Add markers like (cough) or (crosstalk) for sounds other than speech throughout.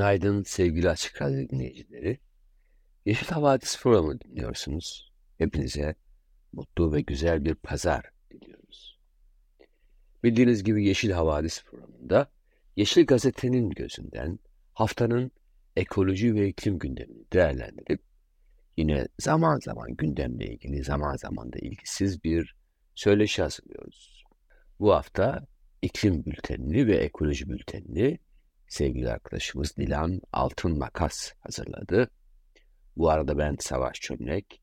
Günaydın sevgili Açık Radyo dinleyicileri. Yeşil Havadis programı dinliyorsunuz. Hepinize mutlu ve güzel bir pazar diliyoruz. Bildiğiniz gibi Yeşil Havadis programında Yeşil Gazete'nin gözünden haftanın ekoloji ve iklim gündemini değerlendirip yine zaman zaman gündemle ilgili zaman zaman da ilgisiz bir söyleşi hazırlıyoruz. Bu hafta iklim bültenini ve ekoloji bültenini sevgili arkadaşımız Dilan Altın Makas hazırladı. Bu arada ben Savaş Çömlek.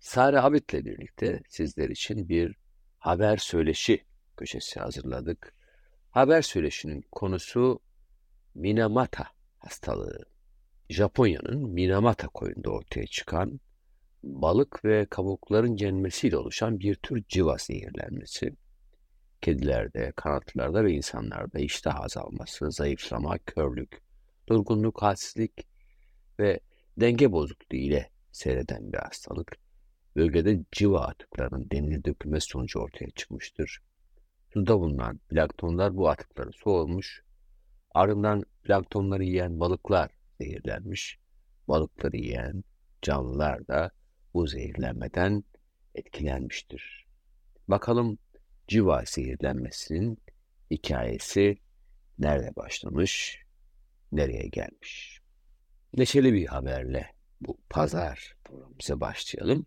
Sare Abit'le birlikte sizler için bir haber söyleşi köşesi hazırladık. Haber söyleşinin konusu Minamata hastalığı. Japonya'nın Minamata koyunda ortaya çıkan balık ve kabukların yenmesiyle oluşan bir tür civa zehirlenmesi kedilerde, kanatlılarda ve insanlarda iştah azalması, zayıflama, körlük, durgunluk, halsizlik ve denge bozukluğu ile seyreden bir hastalık. Bölgede civa atıklarının denize dökülmesi sonucu ortaya çıkmıştır. Suda bulunan planktonlar bu atıkları soğulmuş, ardından planktonları yiyen balıklar zehirlenmiş, balıkları yiyen canlılar da bu zehirlenmeden etkilenmiştir. Bakalım civa zehirlenmesinin hikayesi nerede başlamış, nereye gelmiş. Neşeli bir haberle bu pazar programımıza başlayalım.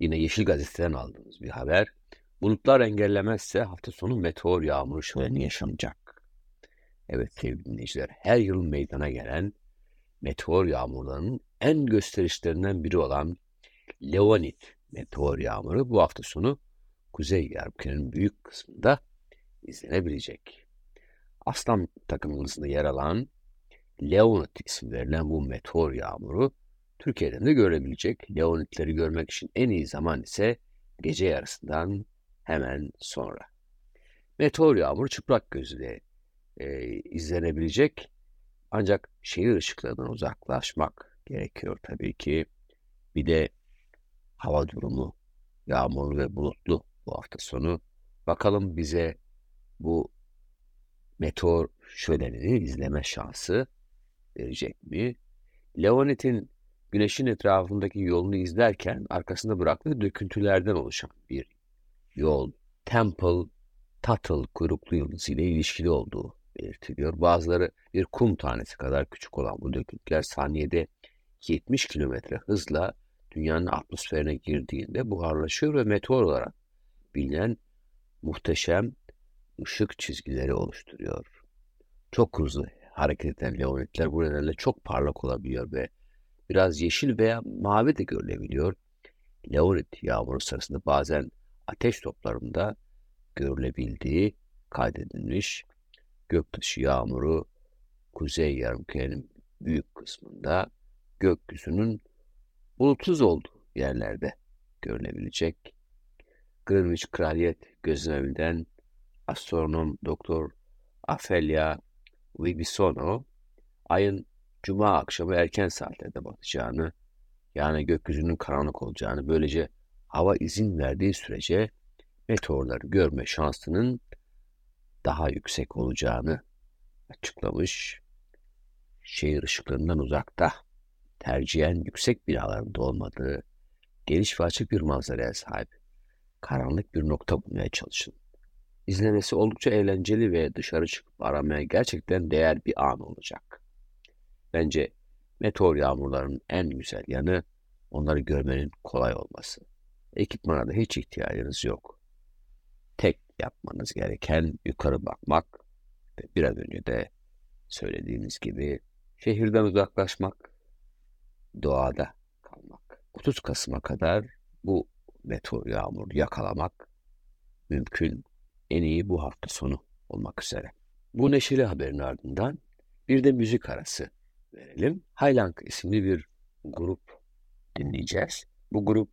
Yine Yeşil Gazete'den aldığımız bir haber. Bulutlar engellemezse hafta sonu meteor yağmuru şöleni yaşanacak. Evet sevgili dinleyiciler, her yıl meydana gelen meteor yağmurlarının en gösterişlerinden biri olan Leonid meteor yağmuru bu hafta sonu Kuzey Yarımküre'nin büyük kısmında izlenebilecek. Aslan takımımızda yer alan Leonid isim verilen bu meteor yağmuru Türkiye'den de görebilecek. Leonidleri görmek için en iyi zaman ise gece yarısından hemen sonra. Meteor yağmuru çıplak gözle e, izlenebilecek. Ancak şehir ışıklarından uzaklaşmak gerekiyor tabii ki. Bir de hava durumu yağmurlu ve bulutlu bu hafta sonu. Bakalım bize bu meteor şölenini izleme şansı verecek mi? Leonet'in güneşin etrafındaki yolunu izlerken arkasında bıraktığı döküntülerden oluşan bir yol Temple Tuttle kuyruklu yıldızı ile ilişkili olduğu belirtiliyor. Bazıları bir kum tanesi kadar küçük olan bu döküntüler saniyede 70 kilometre hızla dünyanın atmosferine girdiğinde buharlaşıyor ve meteor olarak bilinen muhteşem ışık çizgileri oluşturuyor. Çok hızlı hareket eden leonitler bu nedenle çok parlak olabiliyor ve biraz yeşil veya mavi de görülebiliyor. Leonit yağmuru sırasında bazen ateş toplarında görülebildiği kaydedilmiş. Göktaşı yağmuru kuzey yarımkürenin büyük kısmında gökyüzünün bulutsuz olduğu yerlerde görülebilecek. Greenwich Kraliyet Gözlemevi'nden astronom Doktor Afelia Vibisono ayın cuma akşamı erken saatlerde batacağını yani gökyüzünün karanlık olacağını böylece hava izin verdiği sürece meteorları görme şansının daha yüksek olacağını açıklamış. Şehir ışıklarından uzakta, tercihen yüksek binalarında olmadığı, geniş ve açık bir manzaraya sahip karanlık bir nokta bulmaya çalışın. İzlemesi oldukça eğlenceli ve dışarı çıkıp aramaya gerçekten değer bir an olacak. Bence meteor yağmurlarının en güzel yanı onları görmenin kolay olması. Ekipmana da hiç ihtiyacınız yok. Tek yapmanız gereken yukarı bakmak ve bir an önce de söylediğimiz gibi şehirden uzaklaşmak, doğada kalmak. 30 Kasım'a kadar bu meteor yağmur yakalamak mümkün. en iyi bu hafta sonu olmak üzere. Bu neşeli haberin ardından bir de müzik arası verelim. Highland isimli bir grup dinleyeceğiz. Bu grup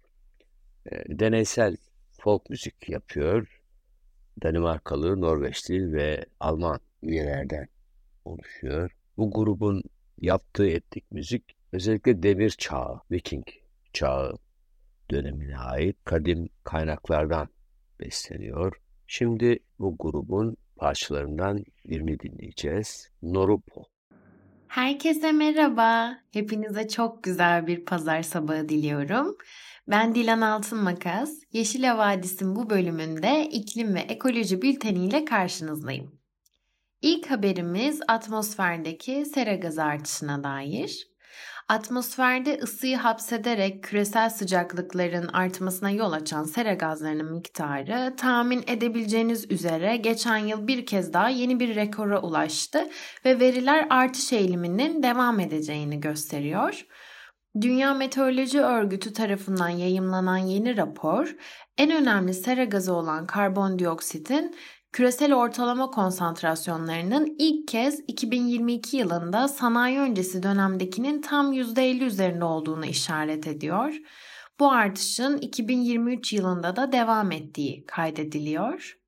e, deneysel folk müzik yapıyor. Danimarkalı, Norveçli ve Alman üyelerden oluşuyor. Bu grubun yaptığı etnik müzik özellikle demir çağı, Viking çağı dönemine ait kadim kaynaklardan besleniyor. Şimdi bu grubun parçalarından birini dinleyeceğiz. Norupo. Herkese merhaba. Hepinize çok güzel bir pazar sabahı diliyorum. Ben Dilan Altınmakas. Yeşil Havadis'in bu bölümünde iklim ve ekoloji bülteniyle karşınızdayım. İlk haberimiz atmosferdeki sera gazı artışına dair. Atmosferde ısıyı hapsederek küresel sıcaklıkların artmasına yol açan sera gazlarının miktarı tahmin edebileceğiniz üzere geçen yıl bir kez daha yeni bir rekora ulaştı ve veriler artış eğiliminin devam edeceğini gösteriyor. Dünya Meteoroloji Örgütü tarafından yayımlanan yeni rapor, en önemli sera gazı olan karbondioksitin küresel ortalama konsantrasyonlarının ilk kez 2022 yılında sanayi öncesi dönemdekinin tam %50 üzerinde olduğunu işaret ediyor. Bu artışın 2023 yılında da devam ettiği kaydediliyor.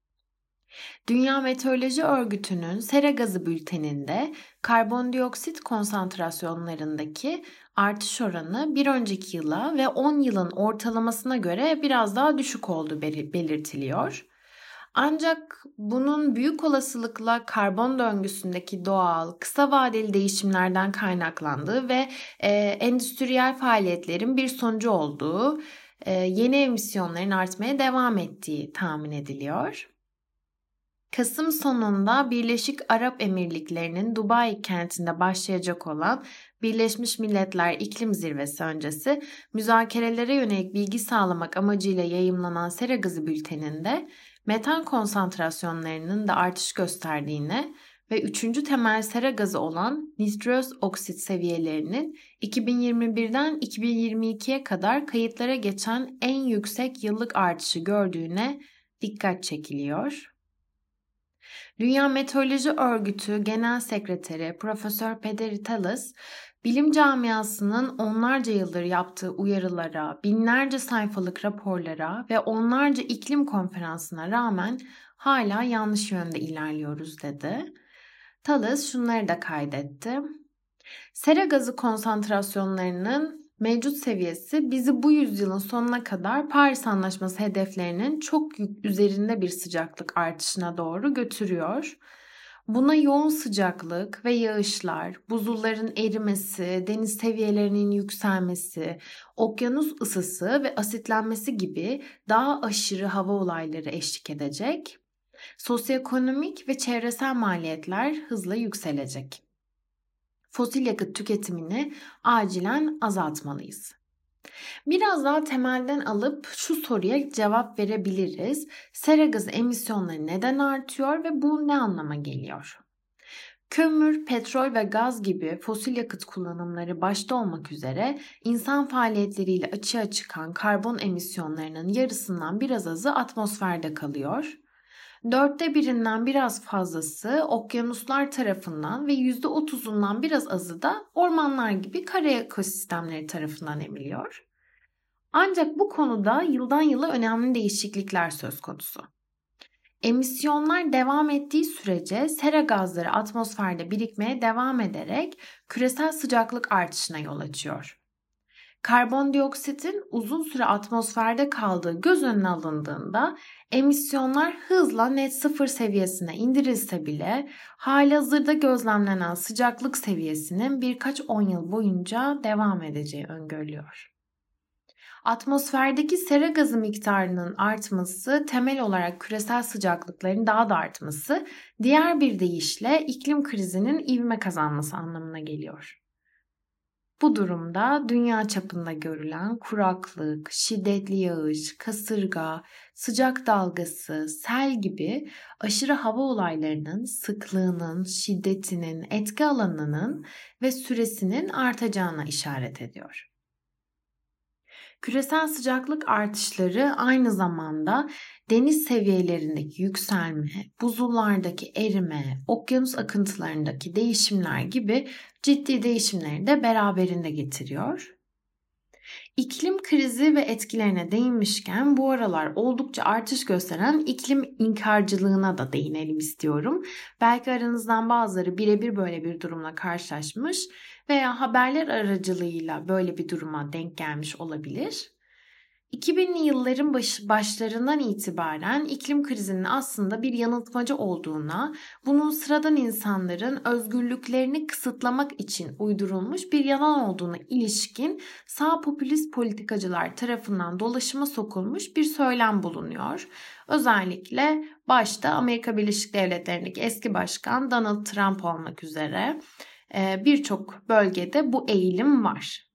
Dünya Meteoroloji Örgütü'nün sera gazı bülteninde karbondioksit konsantrasyonlarındaki artış oranı bir önceki yıla ve 10 yılın ortalamasına göre biraz daha düşük olduğu belirtiliyor. Ancak bunun büyük olasılıkla karbon döngüsündeki doğal, kısa vadeli değişimlerden kaynaklandığı ve e, endüstriyel faaliyetlerin bir sonucu olduğu, e, yeni emisyonların artmaya devam ettiği tahmin ediliyor. Kasım sonunda Birleşik Arap Emirlikleri'nin Dubai kentinde başlayacak olan Birleşmiş Milletler İklim Zirvesi öncesi müzakerelere yönelik bilgi sağlamak amacıyla yayımlanan sera gazı bülteninde metan konsantrasyonlarının da artış gösterdiğine ve üçüncü temel sera gazı olan nitröz oksit seviyelerinin 2021'den 2022'ye kadar kayıtlara geçen en yüksek yıllık artışı gördüğüne dikkat çekiliyor. Dünya Meteoroloji Örgütü Genel Sekreteri Profesör Pederi Talas, bilim camiasının onlarca yıldır yaptığı uyarılara, binlerce sayfalık raporlara ve onlarca iklim konferansına rağmen hala yanlış yönde ilerliyoruz dedi. Talas şunları da kaydetti. Sera gazı konsantrasyonlarının mevcut seviyesi bizi bu yüzyılın sonuna kadar Paris Anlaşması hedeflerinin çok üzerinde bir sıcaklık artışına doğru götürüyor. Buna yoğun sıcaklık ve yağışlar, buzulların erimesi, deniz seviyelerinin yükselmesi, okyanus ısısı ve asitlenmesi gibi daha aşırı hava olayları eşlik edecek. Sosyoekonomik ve çevresel maliyetler hızla yükselecek fosil yakıt tüketimini acilen azaltmalıyız. Biraz daha temelden alıp şu soruya cevap verebiliriz. Sera gazı emisyonları neden artıyor ve bu ne anlama geliyor? Kömür, petrol ve gaz gibi fosil yakıt kullanımları başta olmak üzere insan faaliyetleriyle açığa çıkan karbon emisyonlarının yarısından biraz azı atmosferde kalıyor Dörtte birinden biraz fazlası okyanuslar tarafından ve yüzde otuzundan biraz azı da ormanlar gibi kara ekosistemleri tarafından emiliyor. Ancak bu konuda yıldan yıla önemli değişiklikler söz konusu. Emisyonlar devam ettiği sürece sera gazları atmosferde birikmeye devam ederek küresel sıcaklık artışına yol açıyor. Karbondioksitin uzun süre atmosferde kaldığı göz önüne alındığında emisyonlar hızla net sıfır seviyesine indirilse bile halihazırda gözlemlenen sıcaklık seviyesinin birkaç on yıl boyunca devam edeceği öngörülüyor. Atmosferdeki sera gazı miktarının artması temel olarak küresel sıcaklıkların daha da artması, diğer bir deyişle iklim krizinin ivme kazanması anlamına geliyor. Bu durumda dünya çapında görülen kuraklık, şiddetli yağış, kasırga, sıcak dalgası, sel gibi aşırı hava olaylarının sıklığının, şiddetinin, etki alanının ve süresinin artacağına işaret ediyor. Küresel sıcaklık artışları aynı zamanda deniz seviyelerindeki yükselme, buzullardaki erime, okyanus akıntılarındaki değişimler gibi ciddi değişimleri de beraberinde getiriyor. İklim krizi ve etkilerine değinmişken bu aralar oldukça artış gösteren iklim inkarcılığına da değinelim istiyorum. Belki aranızdan bazıları birebir böyle bir durumla karşılaşmış veya haberler aracılığıyla böyle bir duruma denk gelmiş olabilir. 2000'li yılların baş, başlarından itibaren iklim krizinin aslında bir yanıltmacı olduğuna, bunun sıradan insanların özgürlüklerini kısıtlamak için uydurulmuş bir yalan olduğuna ilişkin sağ popülist politikacılar tarafından dolaşıma sokulmuş bir söylem bulunuyor. Özellikle başta Amerika Birleşik Devletleri'ndeki eski başkan Donald Trump olmak üzere birçok bölgede bu eğilim var.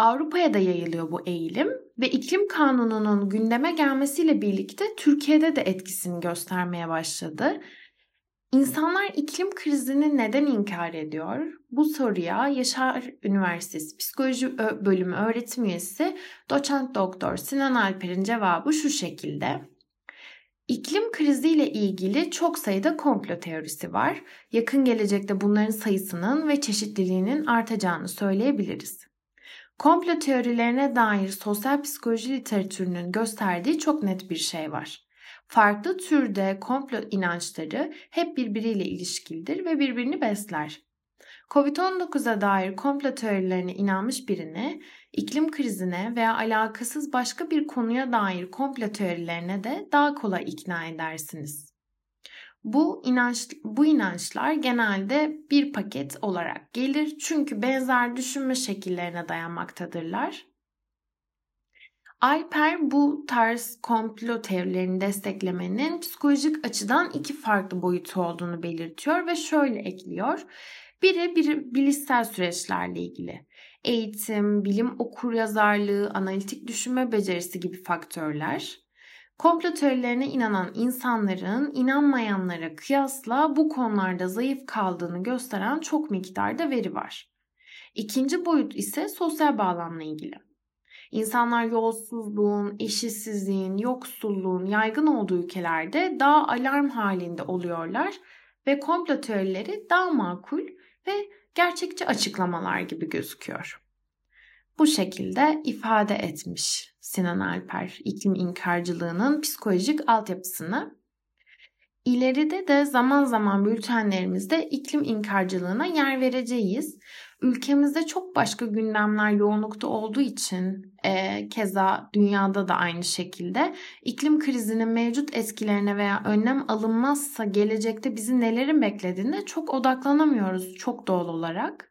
Avrupa'ya da yayılıyor bu eğilim ve iklim kanununun gündeme gelmesiyle birlikte Türkiye'de de etkisini göstermeye başladı. İnsanlar iklim krizini neden inkar ediyor? Bu soruya Yaşar Üniversitesi Psikoloji Bölümü öğretim üyesi doçent doktor Sinan Alper'in cevabı şu şekilde. İklim kriziyle ilgili çok sayıda komplo teorisi var. Yakın gelecekte bunların sayısının ve çeşitliliğinin artacağını söyleyebiliriz. Komplo teorilerine dair sosyal psikoloji literatürünün gösterdiği çok net bir şey var. Farklı türde komplo inançları hep birbiriyle ilişkilidir ve birbirini besler. Covid-19'a dair komplo teorilerine inanmış birini iklim krizine veya alakasız başka bir konuya dair komplo teorilerine de daha kolay ikna edersiniz. Bu inanç bu inançlar genelde bir paket olarak gelir çünkü benzer düşünme şekillerine dayanmaktadırlar. Alper bu tarz komplo teorilerini desteklemenin psikolojik açıdan iki farklı boyutu olduğunu belirtiyor ve şöyle ekliyor. Biri bir bilişsel süreçlerle ilgili. Eğitim, bilim okur yazarlığı, analitik düşünme becerisi gibi faktörler. Komplo teorilerine inanan insanların inanmayanlara kıyasla bu konularda zayıf kaldığını gösteren çok miktarda veri var. İkinci boyut ise sosyal bağlamla ilgili. İnsanlar yolsuzluğun, eşitsizliğin, yoksulluğun yaygın olduğu ülkelerde daha alarm halinde oluyorlar ve komplo teorileri daha makul ve gerçekçi açıklamalar gibi gözüküyor. Bu şekilde ifade etmiş Sinan Alper iklim inkarcılığının psikolojik altyapısını. İleride de zaman zaman bültenlerimizde iklim inkarcılığına yer vereceğiz. Ülkemizde çok başka gündemler yoğunlukta olduğu için e, keza dünyada da aynı şekilde iklim krizinin mevcut etkilerine veya önlem alınmazsa gelecekte bizi nelerin beklediğine çok odaklanamıyoruz çok doğal olarak.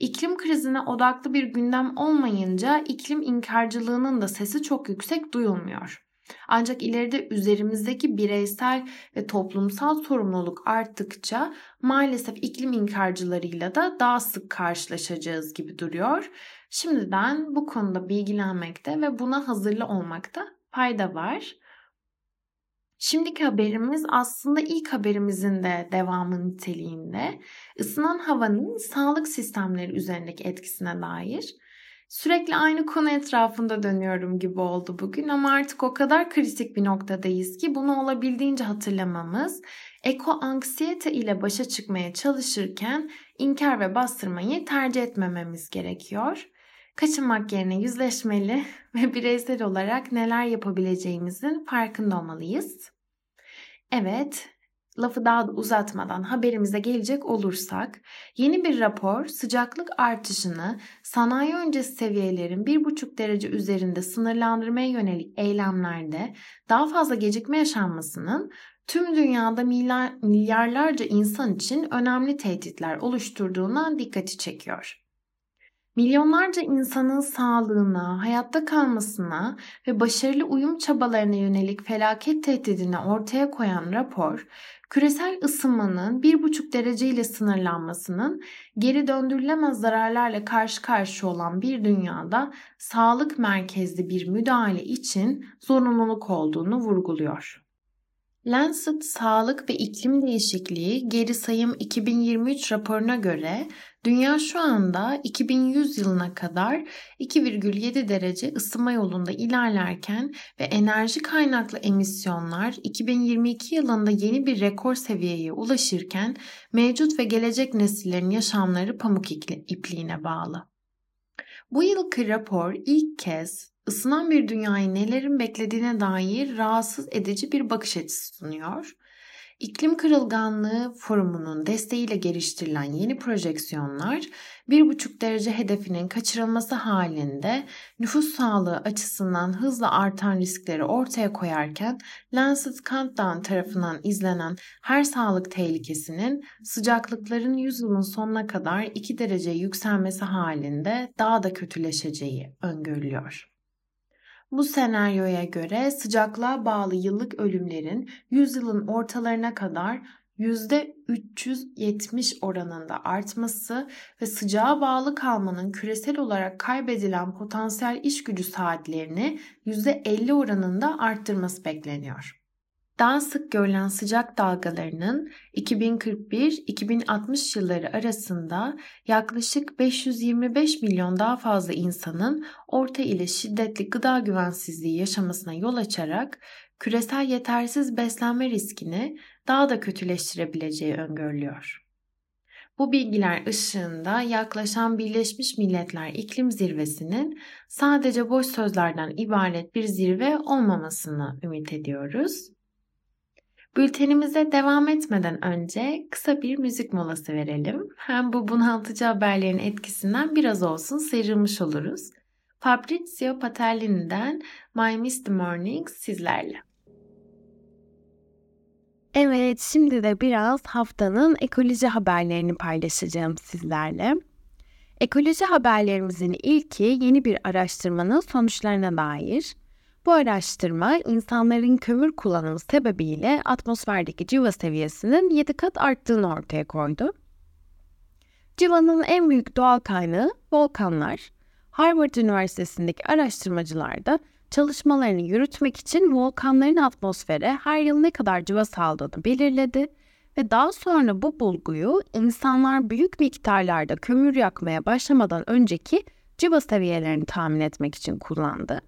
İklim krizine odaklı bir gündem olmayınca iklim inkarcılığının da sesi çok yüksek duyulmuyor. Ancak ileride üzerimizdeki bireysel ve toplumsal sorumluluk arttıkça maalesef iklim inkarcılarıyla da daha sık karşılaşacağız gibi duruyor. Şimdiden bu konuda bilgilenmekte ve buna hazırlı olmakta fayda var. Şimdiki haberimiz aslında ilk haberimizin de devamı niteliğinde. Isınan havanın sağlık sistemleri üzerindeki etkisine dair. Sürekli aynı konu etrafında dönüyorum gibi oldu bugün ama artık o kadar kritik bir noktadayız ki bunu olabildiğince hatırlamamız, eko anksiyete ile başa çıkmaya çalışırken inkar ve bastırmayı tercih etmememiz gerekiyor. Kaçınmak yerine yüzleşmeli (laughs) ve bireysel olarak neler yapabileceğimizin farkında olmalıyız. Evet, lafı daha da uzatmadan haberimize gelecek olursak, yeni bir rapor sıcaklık artışını sanayi öncesi seviyelerin 1,5 derece üzerinde sınırlandırmaya yönelik eylemlerde daha fazla gecikme yaşanmasının tüm dünyada milyar, milyarlarca insan için önemli tehditler oluşturduğuna dikkati çekiyor. Milyonlarca insanın sağlığına, hayatta kalmasına ve başarılı uyum çabalarına yönelik felaket tehdidini ortaya koyan rapor, küresel ısınmanın 1,5 derece ile sınırlanmasının geri döndürülemez zararlarla karşı karşıya olan bir dünyada sağlık merkezli bir müdahale için zorunluluk olduğunu vurguluyor. Lancet Sağlık ve İklim Değişikliği Geri Sayım 2023 raporuna göre dünya şu anda 2100 yılına kadar 2,7 derece ısınma yolunda ilerlerken ve enerji kaynaklı emisyonlar 2022 yılında yeni bir rekor seviyeye ulaşırken mevcut ve gelecek nesillerin yaşamları pamuk ipliğine bağlı. Bu yılki rapor ilk kez ısınan bir dünyayı nelerin beklediğine dair rahatsız edici bir bakış açısı sunuyor. İklim Kırılganlığı Forumu'nun desteğiyle geliştirilen yeni projeksiyonlar 1,5 derece hedefinin kaçırılması halinde nüfus sağlığı açısından hızla artan riskleri ortaya koyarken Lancet Countdown tarafından izlenen her sağlık tehlikesinin sıcaklıkların 100 yılın sonuna kadar 2 derece yükselmesi halinde daha da kötüleşeceği öngörülüyor. Bu senaryoya göre sıcaklığa bağlı yıllık ölümlerin 100 yılın ortalarına kadar %370 oranında artması ve sıcağa bağlı kalmanın küresel olarak kaybedilen potansiyel iş gücü saatlerini %50 oranında arttırması bekleniyor daha sık görülen sıcak dalgalarının 2041-2060 yılları arasında yaklaşık 525 milyon daha fazla insanın orta ile şiddetli gıda güvensizliği yaşamasına yol açarak küresel yetersiz beslenme riskini daha da kötüleştirebileceği öngörülüyor. Bu bilgiler ışığında yaklaşan Birleşmiş Milletler İklim Zirvesi'nin sadece boş sözlerden ibaret bir zirve olmamasını ümit ediyoruz. Bültenimize devam etmeden önce kısa bir müzik molası verelim. Hem bu bunaltıcı haberlerin etkisinden biraz olsun sıyrılmış oluruz. Fabrizio Patellini'den My Misty Mornings sizlerle. Evet, şimdi de biraz haftanın ekoloji haberlerini paylaşacağım sizlerle. Ekoloji haberlerimizin ilki yeni bir araştırmanın sonuçlarına dair. Bu araştırma insanların kömür kullanımı sebebiyle atmosferdeki civa seviyesinin 7 kat arttığını ortaya koydu. Civanın en büyük doğal kaynağı volkanlar. Harvard Üniversitesi'ndeki araştırmacılar da çalışmalarını yürütmek için volkanların atmosfere her yıl ne kadar civa saldığını belirledi ve daha sonra bu bulguyu insanlar büyük miktarlarda kömür yakmaya başlamadan önceki civa seviyelerini tahmin etmek için kullandı.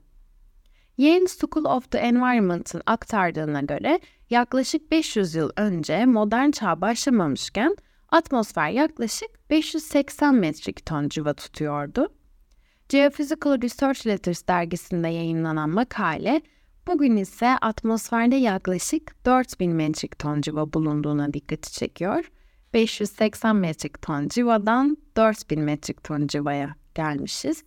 Yale School of the Environment'ın aktardığına göre yaklaşık 500 yıl önce modern çağ başlamamışken atmosfer yaklaşık 580 metrik ton civa tutuyordu. Geophysical Research Letters dergisinde yayınlanan makale bugün ise atmosferde yaklaşık 4000 metrik ton civa bulunduğuna dikkati çekiyor. 580 metrik ton civadan 4000 metrik ton civaya gelmişiz.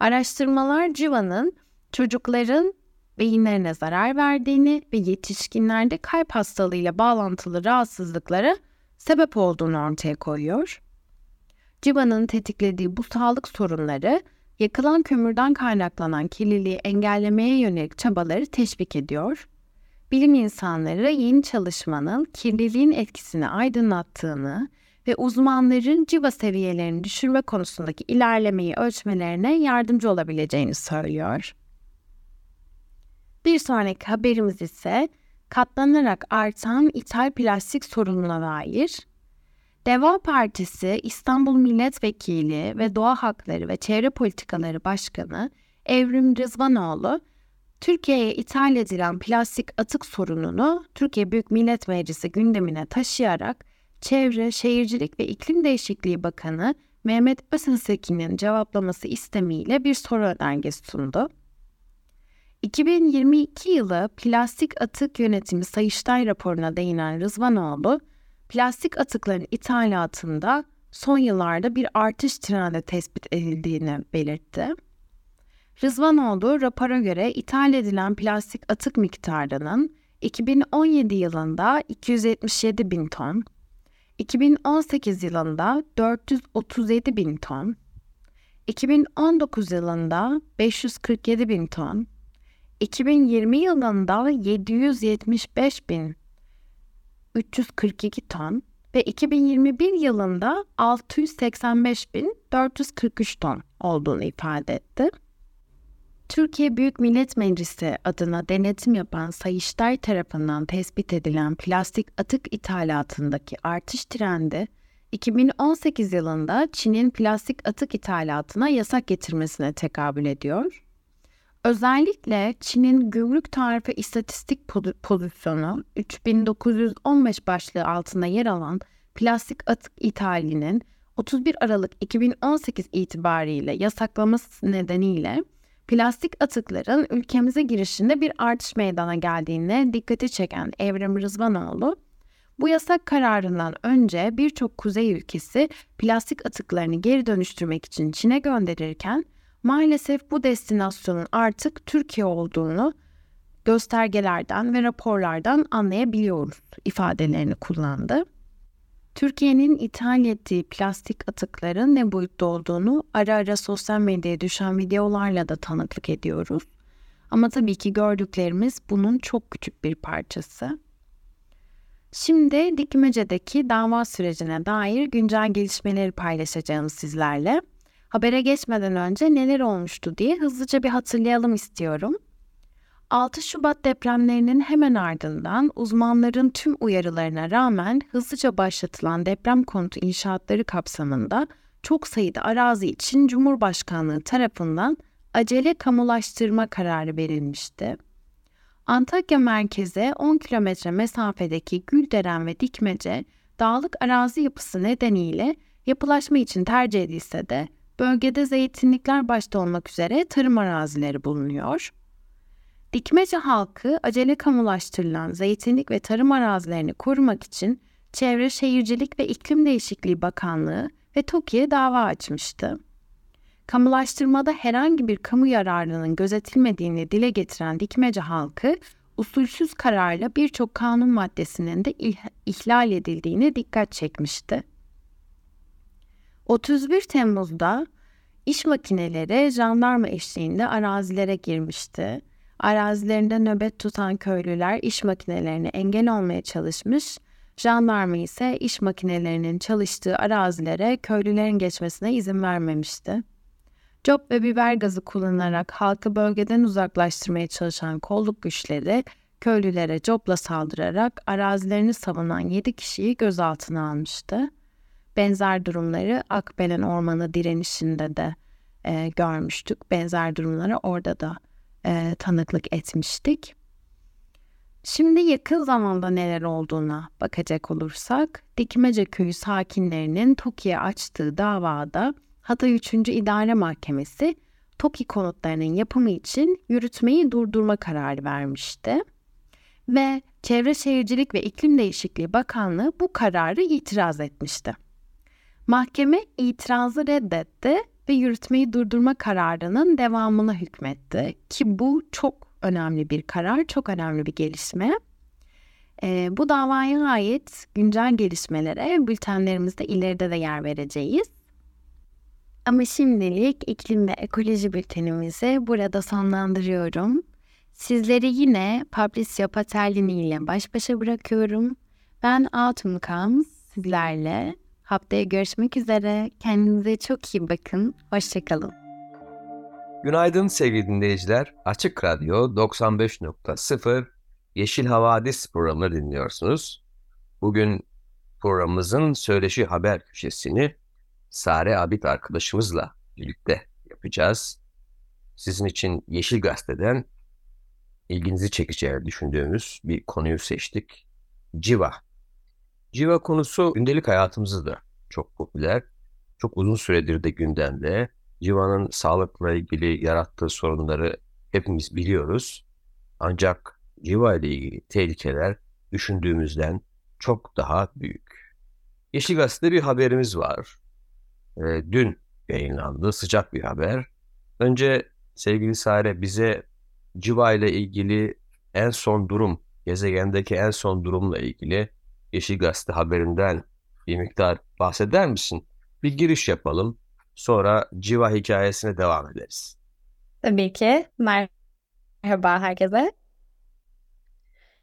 Araştırmalar civanın çocukların beyinlerine zarar verdiğini ve yetişkinlerde kalp hastalığıyla bağlantılı rahatsızlıklara sebep olduğunu ortaya koyuyor. Civa'nın tetiklediği bu sağlık sorunları yakılan kömürden kaynaklanan kirliliği engellemeye yönelik çabaları teşvik ediyor. Bilim insanları yeni çalışmanın kirliliğin etkisini aydınlattığını ve uzmanların civa seviyelerini düşürme konusundaki ilerlemeyi ölçmelerine yardımcı olabileceğini söylüyor. Bir sonraki haberimiz ise katlanarak artan ithal plastik sorununa dair. Deva Partisi İstanbul Milletvekili ve Doğa Hakları ve Çevre Politikaları Başkanı Evrim Rızvanoğlu, Türkiye'ye ithal edilen plastik atık sorununu Türkiye Büyük Millet Meclisi gündemine taşıyarak Çevre, Şehircilik ve İklim Değişikliği Bakanı Mehmet Öztekin'in cevaplaması istemiyle bir soru önergesi sundu. 2022 yılı plastik atık yönetimi Sayıştay raporuna değinen Rızvanoğlu, plastik atıkların ithalatında son yıllarda bir artış trendi tespit edildiğini belirtti. Rızvanoğlu rapora göre ithal edilen plastik atık miktarının 2017 yılında 277 bin ton, 2018 yılında 437 bin ton, 2019 yılında 547 bin ton, 2020 yılında 775 bin 342 ton ve 2021 yılında 685 bin 443 ton olduğunu ifade etti. Türkiye Büyük Millet Meclisi adına denetim yapan Sayıştay tarafından tespit edilen plastik atık ithalatındaki artış trendi 2018 yılında Çin'in plastik atık ithalatına yasak getirmesine tekabül ediyor. Özellikle Çin'in gümrük tarife istatistik pozisyonu 3915 başlığı altında yer alan plastik atık ithalinin 31 Aralık 2018 itibariyle yasaklaması nedeniyle plastik atıkların ülkemize girişinde bir artış meydana geldiğine dikkati çeken Evrim Rızvanoğlu, bu yasak kararından önce birçok kuzey ülkesi plastik atıklarını geri dönüştürmek için Çin'e gönderirken maalesef bu destinasyonun artık Türkiye olduğunu göstergelerden ve raporlardan anlayabiliyoruz ifadelerini kullandı. Türkiye'nin ithal ettiği plastik atıkların ne boyutta olduğunu ara ara sosyal medyaya düşen videolarla da tanıklık ediyoruz. Ama tabii ki gördüklerimiz bunun çok küçük bir parçası. Şimdi Dikmece'deki dava sürecine dair güncel gelişmeleri paylaşacağım sizlerle. Habere geçmeden önce neler olmuştu diye hızlıca bir hatırlayalım istiyorum. 6 Şubat depremlerinin hemen ardından uzmanların tüm uyarılarına rağmen hızlıca başlatılan deprem konutu inşaatları kapsamında çok sayıda arazi için Cumhurbaşkanlığı tarafından acele kamulaştırma kararı verilmişti. Antakya merkeze 10 kilometre mesafedeki Gülderen ve Dikmece dağlık arazi yapısı nedeniyle yapılaşma için tercih edilse de bölgede zeytinlikler başta olmak üzere tarım arazileri bulunuyor. Dikmece halkı acele kamulaştırılan zeytinlik ve tarım arazilerini korumak için Çevre Şehircilik ve İklim Değişikliği Bakanlığı ve TOKİ'ye dava açmıştı. Kamulaştırmada herhangi bir kamu yararının gözetilmediğini dile getiren Dikmece halkı, usulsüz kararla birçok kanun maddesinin de ihlal edildiğine dikkat çekmişti. 31 Temmuz'da iş makineleri jandarma eşliğinde arazilere girmişti Arazilerinde nöbet tutan köylüler iş makinelerine engel olmaya çalışmış, jandarma ise iş makinelerinin çalıştığı arazilere köylülerin geçmesine izin vermemişti. Cop ve biber gazı kullanarak halkı bölgeden uzaklaştırmaya çalışan kolluk güçleri köylülere copla saldırarak arazilerini savunan 7 kişiyi gözaltına almıştı. Benzer durumları Akbelen Ormanı direnişinde de e, görmüştük. Benzer durumları orada da e, tanıklık etmiştik. Şimdi yakın zamanda neler olduğuna bakacak olursak, Dikmece Köyü sakinlerinin TOKİ'ye açtığı davada Hatay 3. İdare Mahkemesi TOKİ konutlarının yapımı için yürütmeyi durdurma kararı vermişti. Ve Çevre Şehircilik ve İklim Değişikliği Bakanlığı bu kararı itiraz etmişti. Mahkeme itirazı reddetti ve yürütmeyi durdurma kararının devamına hükmetti. Ki bu çok önemli bir karar, çok önemli bir gelişme. E, bu davaya ait güncel gelişmelere bültenlerimizde ileride de yer vereceğiz. Ama şimdilik iklim ve ekoloji bültenimizi burada sonlandırıyorum. Sizleri yine Patricia Patellini ile baş başa bırakıyorum. Ben Autumn Comes sizlerle Haftaya görüşmek üzere. Kendinize çok iyi bakın. Hoşçakalın. Günaydın sevgili dinleyiciler. Açık Radyo 95.0 Yeşil Havadis programını dinliyorsunuz. Bugün programımızın söyleşi haber köşesini Sare Abit arkadaşımızla birlikte yapacağız. Sizin için Yeşil Gazete'den ilginizi çekeceğini düşündüğümüz bir konuyu seçtik. Civa Civa konusu gündelik hayatımızda da çok popüler. Çok uzun süredir de gündemde. Civanın sağlıkla ilgili yarattığı sorunları hepimiz biliyoruz. Ancak civa ile ilgili tehlikeler düşündüğümüzden çok daha büyük. Yeşil Gazete'de bir haberimiz var. E, dün yayınlandı. Sıcak bir haber. Önce sevgili Sare bize civa ile ilgili en son durum, gezegendeki en son durumla ilgili Yeşil Gazete haberinden bir miktar bahseder misin? Bir giriş yapalım. Sonra Civa hikayesine devam ederiz. Tabii ki. Merhaba herkese.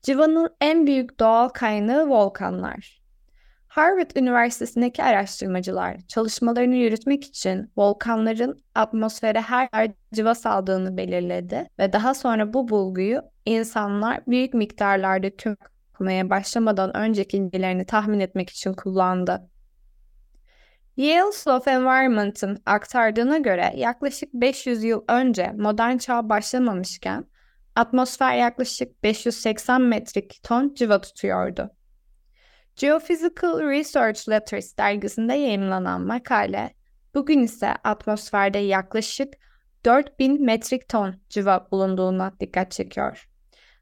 Civa'nın en büyük doğal kaynağı volkanlar. Harvard Üniversitesi'ndeki araştırmacılar çalışmalarını yürütmek için volkanların atmosfere her yer civa saldığını belirledi ve daha sonra bu bulguyu insanlar büyük miktarlarda tüm okumaya başlamadan önceki bilgilerini tahmin etmek için kullandı. Yale School of Environment'ın aktardığına göre yaklaşık 500 yıl önce modern çağ başlamamışken atmosfer yaklaşık 580 metrik ton civa tutuyordu. Geophysical Research Letters dergisinde yayınlanan makale, bugün ise atmosferde yaklaşık 4000 metrik ton civa bulunduğuna dikkat çekiyor.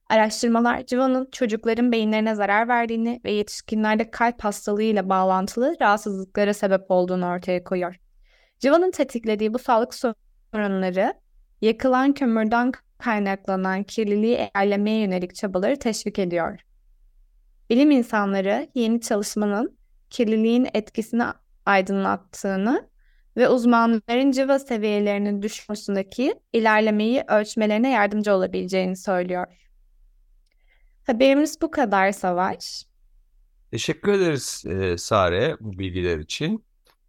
Araştırmalar civanın çocukların beyinlerine zarar verdiğini ve yetişkinlerde kalp hastalığıyla bağlantılı rahatsızlıklara sebep olduğunu ortaya koyuyor. Civanın tetiklediği bu sağlık sorunları yakılan kömürden kaynaklanan kirliliği engellemeye yönelik çabaları teşvik ediyor. Bilim insanları yeni çalışmanın kirliliğin etkisini aydınlattığını ve uzmanların civa seviyelerinin düşmesindeki ilerlemeyi ölçmelerine yardımcı olabileceğini söylüyor. Haberimiz bu kadar Savaş. Teşekkür ederiz e, Sare bu bilgiler için.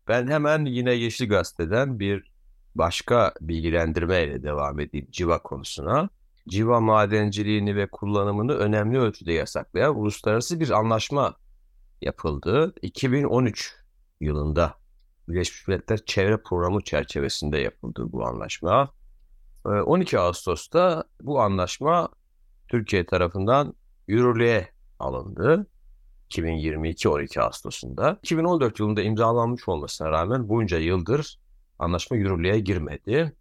Ben hemen yine Yeşil Gazete'den bir başka bilgilendirmeyle devam edeyim civa konusuna. Civa madenciliğini ve kullanımını önemli ölçüde yasaklayan uluslararası bir anlaşma yapıldı. 2013 yılında Birleşmiş Milletler Çevre Programı çerçevesinde yapıldı bu anlaşma. 12 Ağustos'ta bu anlaşma Türkiye tarafından yürürlüğe alındı. 2022 12 Ağustos'unda. 2014 yılında imzalanmış olmasına rağmen bunca yıldır anlaşma yürürlüğe girmedi.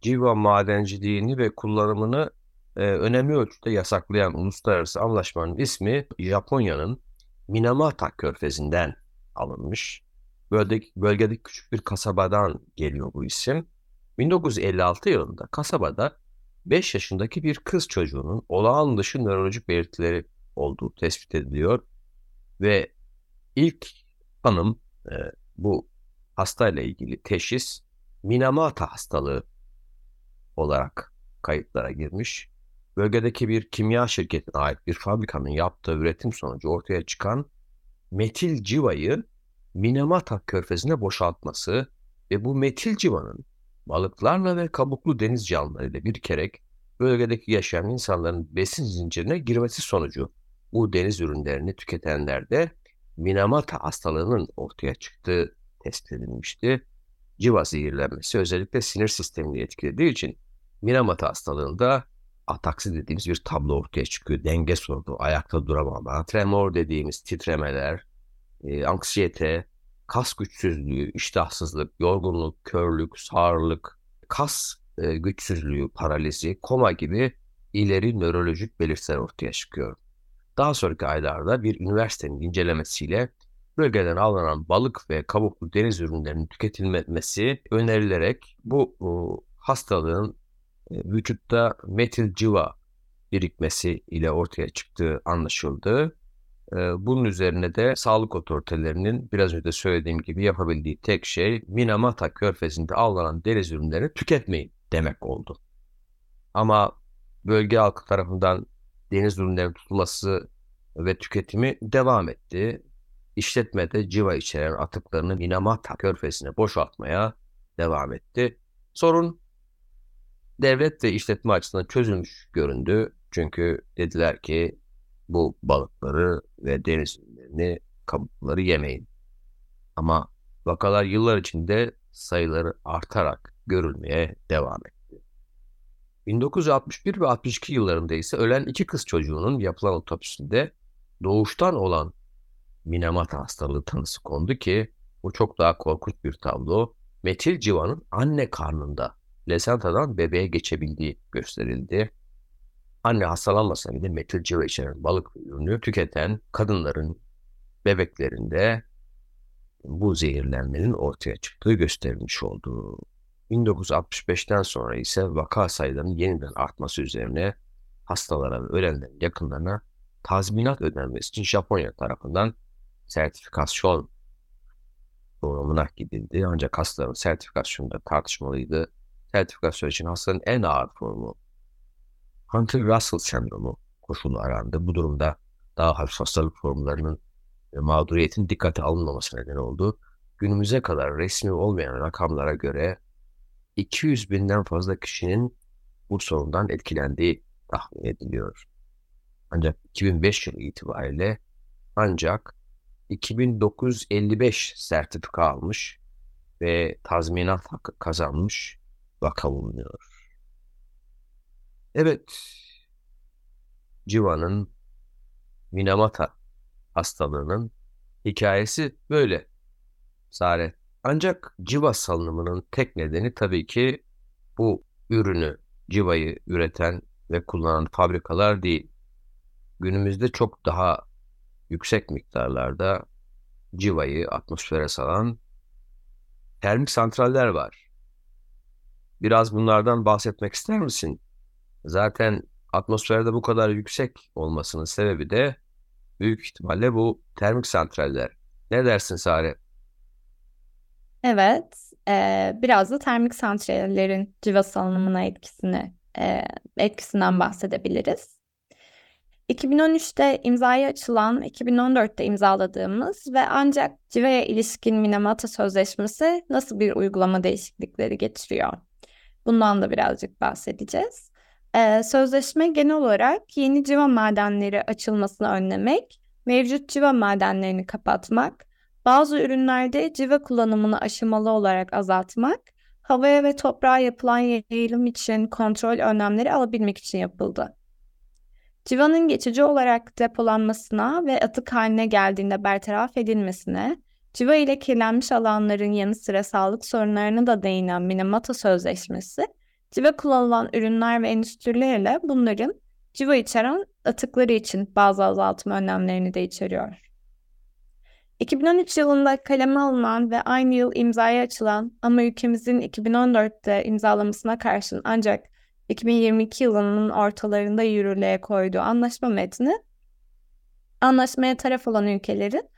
Civa madenciliğini ve kullanımını e, önemli ölçüde yasaklayan uluslararası anlaşmanın ismi Japonya'nın Minamata körfezinden alınmış. Bölgedeki, bölgedeki küçük bir kasabadan geliyor bu isim. 1956 yılında kasabada 5 yaşındaki bir kız çocuğunun olağan dışı nörolojik belirtileri olduğu tespit ediliyor. Ve ilk hanım e, bu hastayla ilgili teşhis Minamata hastalığı olarak kayıtlara girmiş. Bölgedeki bir kimya şirketine ait bir fabrikanın yaptığı üretim sonucu ortaya çıkan metil civayı Minamata körfezine boşaltması ve bu metil civanın balıklarla ve kabuklu deniz canlılarıyla birikerek bölgedeki yaşayan insanların besin zincirine girmesi sonucu bu deniz ürünlerini tüketenlerde Minamata hastalığının ortaya çıktığı tespit edilmişti. Civa zehirlenmesi özellikle sinir sistemini etkilediği için Minamata hastalığında ataksi dediğimiz bir tablo ortaya çıkıyor. Denge sorunu, ayakta duramama, tremor dediğimiz titremeler, e, anksiyete, kas güçsüzlüğü, iştahsızlık, yorgunluk, körlük, sağırlık, kas e, güçsüzlüğü, paralizi, koma gibi ileri nörolojik belirtiler ortaya çıkıyor. Daha sonraki aylarda bir üniversitenin incelemesiyle bölgeden alınan balık ve kabuklu deniz ürünlerinin tüketilmesi önerilerek bu, bu hastalığın e, vücutta metil civa birikmesi ile ortaya çıktığı anlaşıldı. Bunun üzerine de sağlık otoritelerinin biraz önce söylediğim gibi yapabildiği tek şey Minamata körfezinde alınan deniz ürünlerini tüketmeyin demek oldu. Ama bölge halkı tarafından deniz ürünlerinin tutulması ve tüketimi devam etti. İşletmede civa içeren atıklarını Minamata körfezine boşaltmaya devam etti. Sorun devlet ve işletme açısından çözülmüş göründü. Çünkü dediler ki bu balıkları ve deniz ürünlerini, kabukları yemeyin. Ama vakalar yıllar içinde sayıları artarak görülmeye devam etti. 1961 ve 62 yıllarında ise ölen iki kız çocuğunun yapılan otopsisinde doğuştan olan Minamata hastalığı tanısı kondu ki bu çok daha korkunç bir tablo. Metil civanın anne karnında Lesanta'dan bebeğe geçebildiği gösterildi. Anne hastalanmasa bile metil civa içeren balık ürünü tüketen kadınların bebeklerinde bu zehirlenmenin ortaya çıktığı gösterilmiş oldu. 1965'ten sonra ise vaka sayılarının yeniden artması üzerine hastalara ve ölenlerin yakınlarına tazminat ödenmesi için Japonya tarafından sertifikasyon programına gidildi. Ancak hastaların sertifikasyonunda tartışmalıydı sertifikasyon için hastanın en ağır formu Hunter-Russell sendromu koşulu arandı. Bu durumda daha hafif hastalık formlarının ve mağduriyetin dikkate alınmaması neden oldu. Günümüze kadar resmi olmayan rakamlara göre 200 binden fazla kişinin bu sorundan etkilendiği tahmin ediliyor. Ancak 2005 yılı itibariyle ancak 2955 sertifika almış ve tazminat hakkı kazanmış vaka bulunuyor. Evet, Civa'nın Minamata hastalığının hikayesi böyle. Sare. Ancak civa salınımının tek nedeni tabii ki bu ürünü, civayı üreten ve kullanan fabrikalar değil. Günümüzde çok daha yüksek miktarlarda civayı atmosfere salan termik santraller var. Biraz bunlardan bahsetmek ister misin? Zaten atmosferde bu kadar yüksek olmasının sebebi de büyük ihtimalle bu termik santraller. Ne dersin Sare? Evet, e, biraz da termik santrallerin civa salınımına etkisini e, etkisinden bahsedebiliriz. 2013'te imzaya açılan, 2014'te imzaladığımız ve ancak civaya ilişkin Minamata Sözleşmesi nasıl bir uygulama değişiklikleri getiriyor? Bundan da birazcık bahsedeceğiz. Ee, sözleşme genel olarak yeni civa madenleri açılmasını önlemek, mevcut civa madenlerini kapatmak, bazı ürünlerde civa kullanımını aşamalı olarak azaltmak, havaya ve toprağa yapılan yayılım için kontrol önlemleri alabilmek için yapıldı. Civanın geçici olarak depolanmasına ve atık haline geldiğinde bertaraf edilmesine, civa ile kirlenmiş alanların yanı sıra sağlık sorunlarına da değinen Minamata Sözleşmesi, civa kullanılan ürünler ve endüstrilerle bunların civa içeren atıkları için bazı azaltma önlemlerini de içeriyor. 2013 yılında kaleme alınan ve aynı yıl imzaya açılan ama ülkemizin 2014'te imzalamasına karşın ancak 2022 yılının ortalarında yürürlüğe koyduğu anlaşma metni, anlaşmaya taraf olan ülkelerin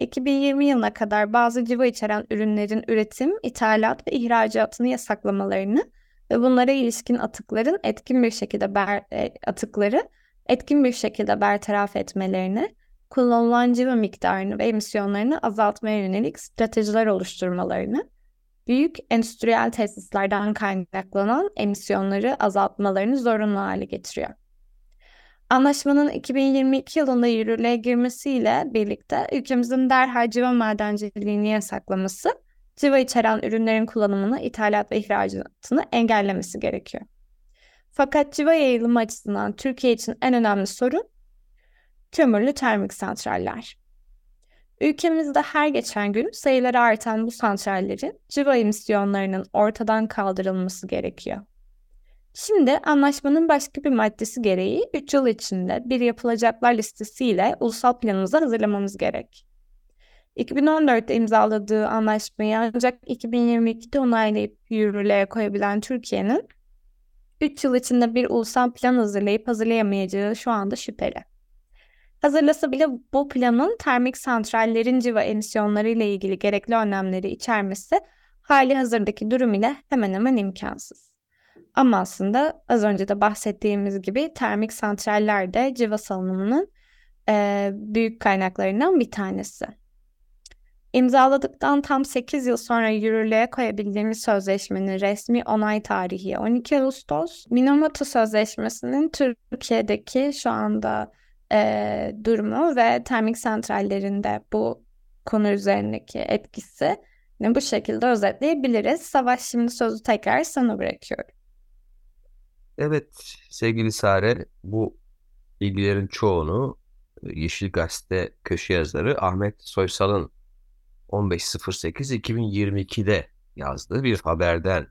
2020 yılına kadar bazı civa içeren ürünlerin üretim, ithalat ve ihracatını yasaklamalarını ve bunlara ilişkin atıkların etkin bir şekilde ber, e, atıkları etkin bir şekilde bertaraf etmelerini, kullanılan civa miktarını ve emisyonlarını azaltmaya yönelik stratejiler oluşturmalarını, büyük endüstriyel tesislerden kaynaklanan emisyonları azaltmalarını zorunlu hale getiriyor. Anlaşmanın 2022 yılında yürürlüğe girmesiyle birlikte ülkemizin derhal civa madenciliğini yasaklaması, civa içeren ürünlerin kullanımını, ithalat ve ihracatını engellemesi gerekiyor. Fakat civa yayılımı açısından Türkiye için en önemli sorun kömürlü termik santraller. Ülkemizde her geçen gün sayıları artan bu santrallerin civa emisyonlarının ortadan kaldırılması gerekiyor. Şimdi anlaşmanın başka bir maddesi gereği 3 yıl içinde bir yapılacaklar listesiyle ulusal planımızı hazırlamamız gerek. 2014'te imzaladığı anlaşmayı ancak 2022'de onaylayıp yürürlüğe koyabilen Türkiye'nin 3 yıl içinde bir ulusal plan hazırlayıp hazırlayamayacağı şu anda şüpheli. Hazırlasa bile bu planın termik santrallerin civa emisyonları ile ilgili gerekli önlemleri içermesi hali hazırdaki durum ile hemen hemen imkansız. Ama aslında az önce de bahsettiğimiz gibi termik santraller de civa salınımının e, büyük kaynaklarından bir tanesi. İmzaladıktan tam 8 yıl sonra yürürlüğe koyabildiğimiz sözleşmenin resmi onay tarihi 12 Ağustos. Minamoto Sözleşmesi'nin Türkiye'deki şu anda e, durumu ve termik santrallerinde bu konu üzerindeki etkisi bu şekilde özetleyebiliriz. Savaş şimdi sözü tekrar sana bırakıyorum. Evet sevgili Sare bu bilgilerin çoğunu Yeşil Gazete köşe yazarı Ahmet Soysal'ın 15.08.2022'de yazdığı bir haberden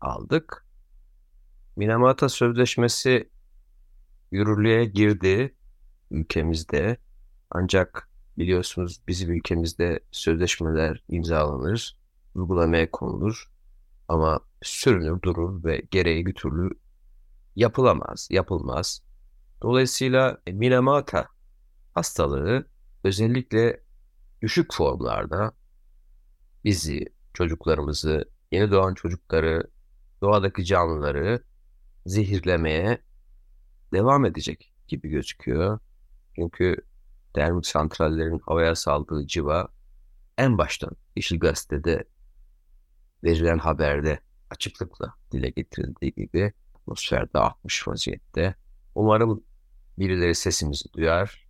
aldık. Minamata Sözleşmesi yürürlüğe girdi ülkemizde. Ancak biliyorsunuz bizim ülkemizde sözleşmeler imzalanır, uygulamaya konulur ama sürünür durur ve gereği bir türlü yapılamaz, yapılmaz. Dolayısıyla Minamata hastalığı özellikle düşük formlarda bizi, çocuklarımızı, yeni doğan çocukları, doğadaki canlıları zehirlemeye devam edecek gibi gözüküyor. Çünkü termik santrallerin havaya saldığı civa en baştan Yeşil Gazete'de verilen haberde açıklıkla dile getirildiği gibi atmosferde artmış vaziyette. Umarım birileri sesimizi duyar.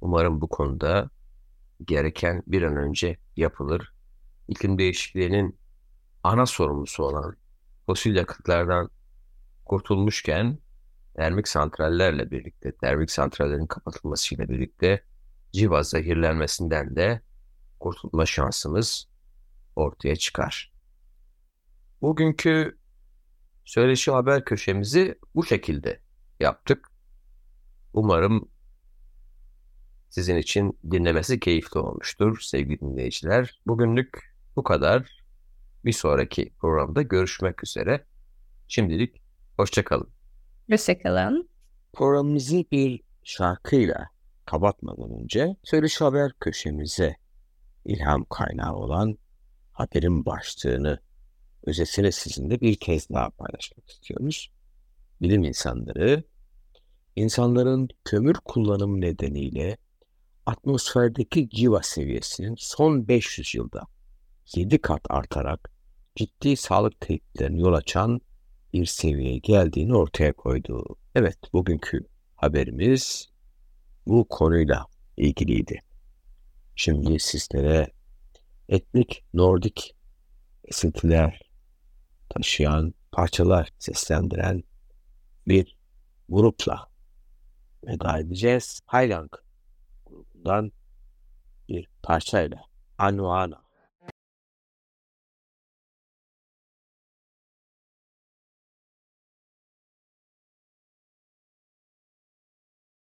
Umarım bu konuda gereken bir an önce yapılır. İklim değişikliğinin ana sorumlusu olan fosil yakıtlardan kurtulmuşken termik santrallerle birlikte, termik santrallerin kapatılmasıyla birlikte civa zehirlenmesinden de kurtulma şansımız ortaya çıkar. Bugünkü söyleşi haber köşemizi bu şekilde yaptık. Umarım sizin için dinlemesi keyifli olmuştur sevgili dinleyiciler. Bugünlük bu kadar. Bir sonraki programda görüşmek üzere. Şimdilik hoşçakalın. Hoşçakalın. Programımızı bir şarkıyla kapatmadan önce Söyleşi Haber köşemize ilham kaynağı olan haberin başlığını özetini sizinle bir kez daha paylaşmak istiyoruz. Bilim insanları, insanların kömür kullanımı nedeniyle atmosferdeki civa seviyesinin son 500 yılda 7 kat artarak ciddi sağlık tehditlerine yol açan bir seviyeye geldiğini ortaya koydu. Evet, bugünkü haberimiz bu konuyla ilgiliydi. Şimdi sizlere etnik Nordik esintiler taşıyan parçalar seslendiren bir grupla veda edeceğiz. Highland grubundan bir parçayla. Anuana